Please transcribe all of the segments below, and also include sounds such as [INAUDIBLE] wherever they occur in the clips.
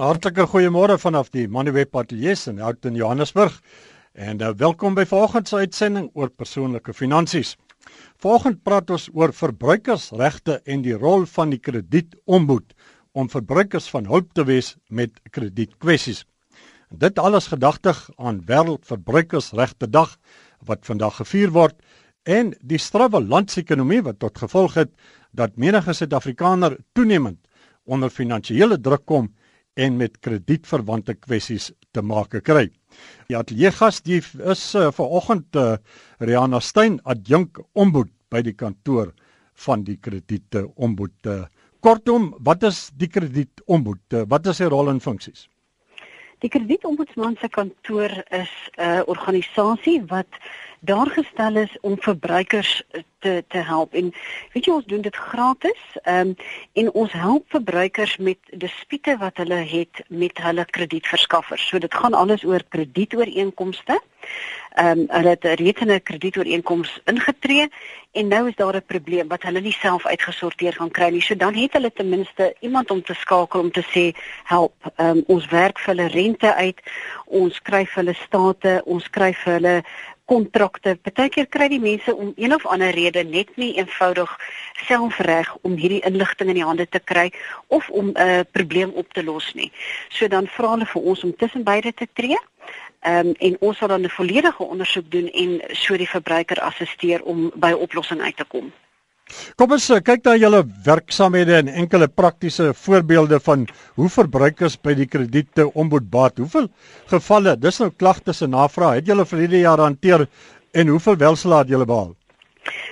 Hartlike goeiemôre vanaf die Manuweb Ateljee in Houghton Johannesburg. En uh, welkom by vanoggend se uitsending oor persoonlike finansies. Vanoggend praat ons oor verbruikersregte en die rol van die kredieombud om verbruikers van hulp te wees met kredietkwessies. Dit alles gedagtig aan Wêreldverbruikersregte Dag wat vandag gevier word en die strawwe landsekonomie wat tot gevolg het dat menige Suid-Afrikaner toenemend onder finansiële druk kom en met kredietverwante kwessies te maak kry. Die ateljee gas die is uh, vanoggend uh, Riana Stein, adjunk ombud by die kantoor van die krediete ombud. Uh, kortom, wat is die kredietombud? Uh, wat is sy rol en funksies? Die kredietombudsman se kantoor is 'n uh, organisasie wat daar gestel is om verbruikers te te help en weet jy ons doen dit gratis um, en ons help verbruikers met dispute wat hulle het met hulle kredietverskaffers. So dit gaan alles oor kredietooreenkomste. Ehm um, hulle het reeds 'n kredietooreenkoms ingetree en nou is daar 'n probleem wat hulle nie self uitgesorteer gaan kry nie. So dan het hulle ten minste iemand om te skakel om te sê help. Ehm um, ons werk vir hulle rente uit. Ons skryf hulle state, ons skryf hulle kontrakte. Partykeer kry die mense om een of ander rede net nie eenvoudig selfreg om hierdie inligting in die hande te kry of om 'n uh, probleem op te los nie. So dan vra hulle vir ons om tussen beide te tree. Ehm um, en ons sal dan 'n volledige ondersoek doen en so die verbruiker assisteer om by 'n oplossing uit te kom. Kom ons eh, kyk na julle werksamehede en enkele praktiese voorbeelde van hoe verbruikers by die krediete ombudbaat. Hoeveel gevalle, dis nou klagtes en navrae, het julle verlede jaar hanteer en hoeveel welslaat julle behaal?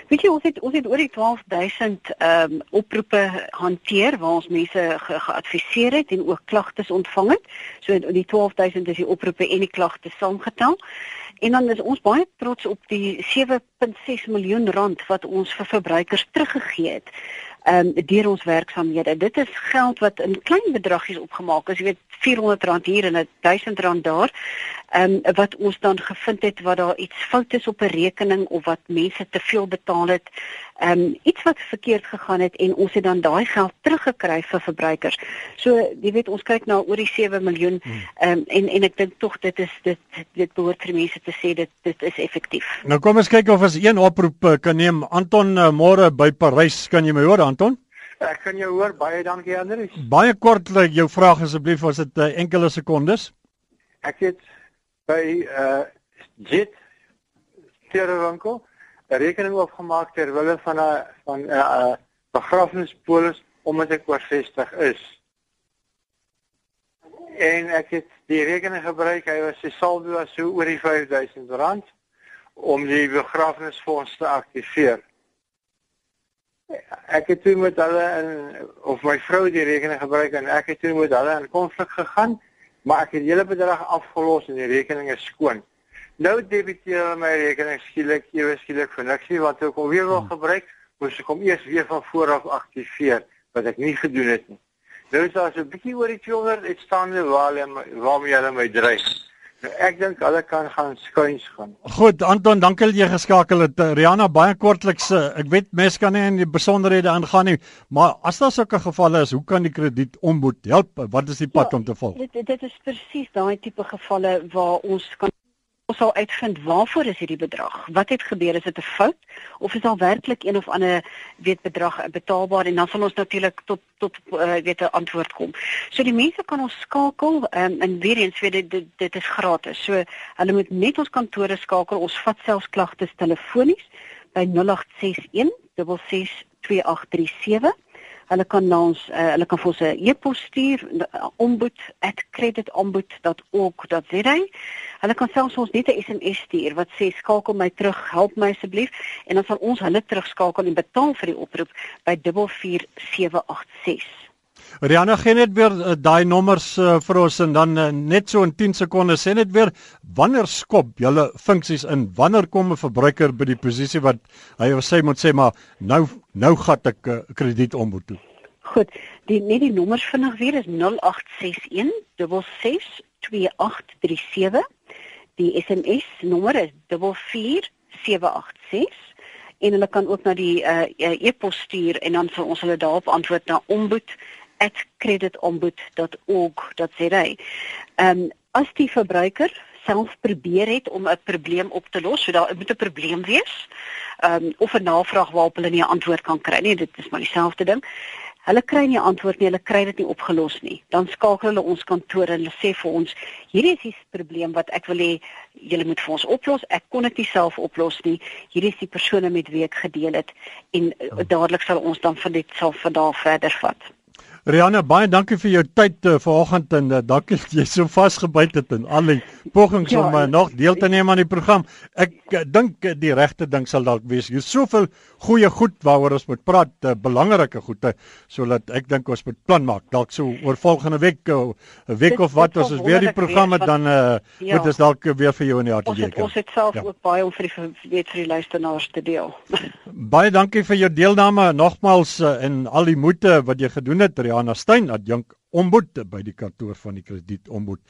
Weet jy ons het ons het oor die 12000 ehm um, oproepe hanteer waar ons mense ge geadviseer het en ook klagtes ontvang het. So die 12000 is die oproepe en die klagtes saamgetel. En dan is ons baie trots op die 7.6 miljoen rand wat ons vir verbruikers teruggegee het ehm um, deur ons werksamehede. Dit is geld wat in klein bedragies opgemaak is. Jy weet R400 hier en R1000 daar. Ehm um, wat ons dan gevind het wat daar iets fout is op 'n rekening of wat mense te veel betaal het. Ehm um, iets wat verkeerd gegaan het en ons het dan daai geld teruggekry vir verbruikers. So jy weet ons kyk na oor die 7 miljoen hmm. ehm um, en en ek dink tog dit is dit dit behoort vir mense te sê dit dit is effektief. Nou kom ons kyk of ons een oproep eh, kan neem. Anton uh, môre by Parys, kan jy my hoor Anton? Ek kan jou hoor. Baie dankie Andrius. Baie kort jou vraag asseblief as dit uh, enkele sekondes. Ek het by uh Jet Terrewinkel 'n rekening opgemaak ter wille van 'n van 'n uh, begrafnispolis omdat ek oor 60 is. En ek het die rekening gebruik, hy was se saldo was so oor die R5000 om die begrafnisfonds te aktiveer. Ek het toe met hulle in of my vrou die rekening gebruik en ek het toe met hulle in konflik gegaan maar ek het die hele bedrag afgelos en die rekening is skoon. Nou debiteer hulle my rekening skielik, ewe skielik vir niks nie wat ek al weer wil gebruik, moes ek hom eers weer van voor af aktiveer wat ek nie gedoen het nie. Nou is daar so 'n bietjie oor die 200 uitstaande waar hulle waarmee hulle my dreig. Ek dink hulle kan gaan skuins gaan. Goed, Anton, dankie dat jy geskakel het. Uh, Rihanna, baie kortliks, uh, ek weet mense kan nie in die besonderhede aangaan nie, maar as daar sulke gevalle is, hoe kan die krediet ombud help? Wat is die pad ja, om te volg? Dit dit is presies daai tipe gevalle waar ons kan ons sal uitvind waarvoor is hierdie bedrag? Wat het gebeur? Is dit 'n fout of is daar werklik een of ander weet bedrag betaalbaar en dan sal ons natuurlik tot tot uh, weet 'n antwoord kom. So die mense kan ons skakel um, en weer eens weet dit, dit dit is gratis. So hulle moet net ons kantore skakel. Ons vat selfs klagtes telefonies by 0861 662837 Hulle kan na ons uh, hulle kan vir ons 'n e-pos stuur ombud@creditombud.org.za. Hulle kan selfs ons net 'n SMS stuur wat sê skakel my terug, help my asseblief en dan sal ons hulle terugskakel en betaal vir die oproep by 44786. Rihanna gee net weer uh, daai nommers uh, vir ons en dan uh, net so in 10 sekondes sê net weer wanneer skop julle funksies in wanneer kom 'n verbruiker by die posisie wat hy of sy moet sê maar nou nou gaan ek 'n uh, krediet ombou toe. Goed, die net die nommers vinnig weer is 0861 662837. Die SMS nommer is 44786 en hulle kan ook na die uh, e-pos stuur en dan sal ons hulle daarop antwoord na ombud@ @creditombud.org.za. Ehm um, as die verbruiker self probeer het om 'n probleem op te los, so daar moet 'n probleem wees. Ehm um, of 'n navraag waarop hulle nie 'n antwoord kan kry nie, dit is maar dieselfde ding. Hulle kry nie antwoord nie, hulle kry dit nie opgelos nie. Dan skakel hulle ons kantoor en hulle sê vir ons, hierdie is die probleem wat ek wil hê julle moet vir ons oplos. Ek kon dit nie self oplos nie. Hierdie is die persone met wie ek gedeel het en uh, dadelik sal ons dan van dit sal van daar verder vat. Rihanna, baie dankie vir jou tyd uh, vanoggend en uh, dankie dat jy so vasgebyt het in al die pogings ja, om uh, nog deel te neem aan die program. Ek uh, dink uh, die regte ding sal dalk wees. Jy soveel goeie goed waaroor ons moet praat, uh, belangrike goede, sodat ek dink ons moet plan maak. Dalk so oor volgende week, 'n uh, week dit, of wat ons weer die programme dan uh, ja. moet ons dalk weer vir jou in die hart gee. Ons het self ja. ook baie om vir die weet vir die luisteraars te deel. [LAUGHS] baie dankie vir jou deelname nogmaals uh, en al die moeite wat jy gedoen het. Rihanna Stein, adjunk ombud by die kantoor van die kredietombud.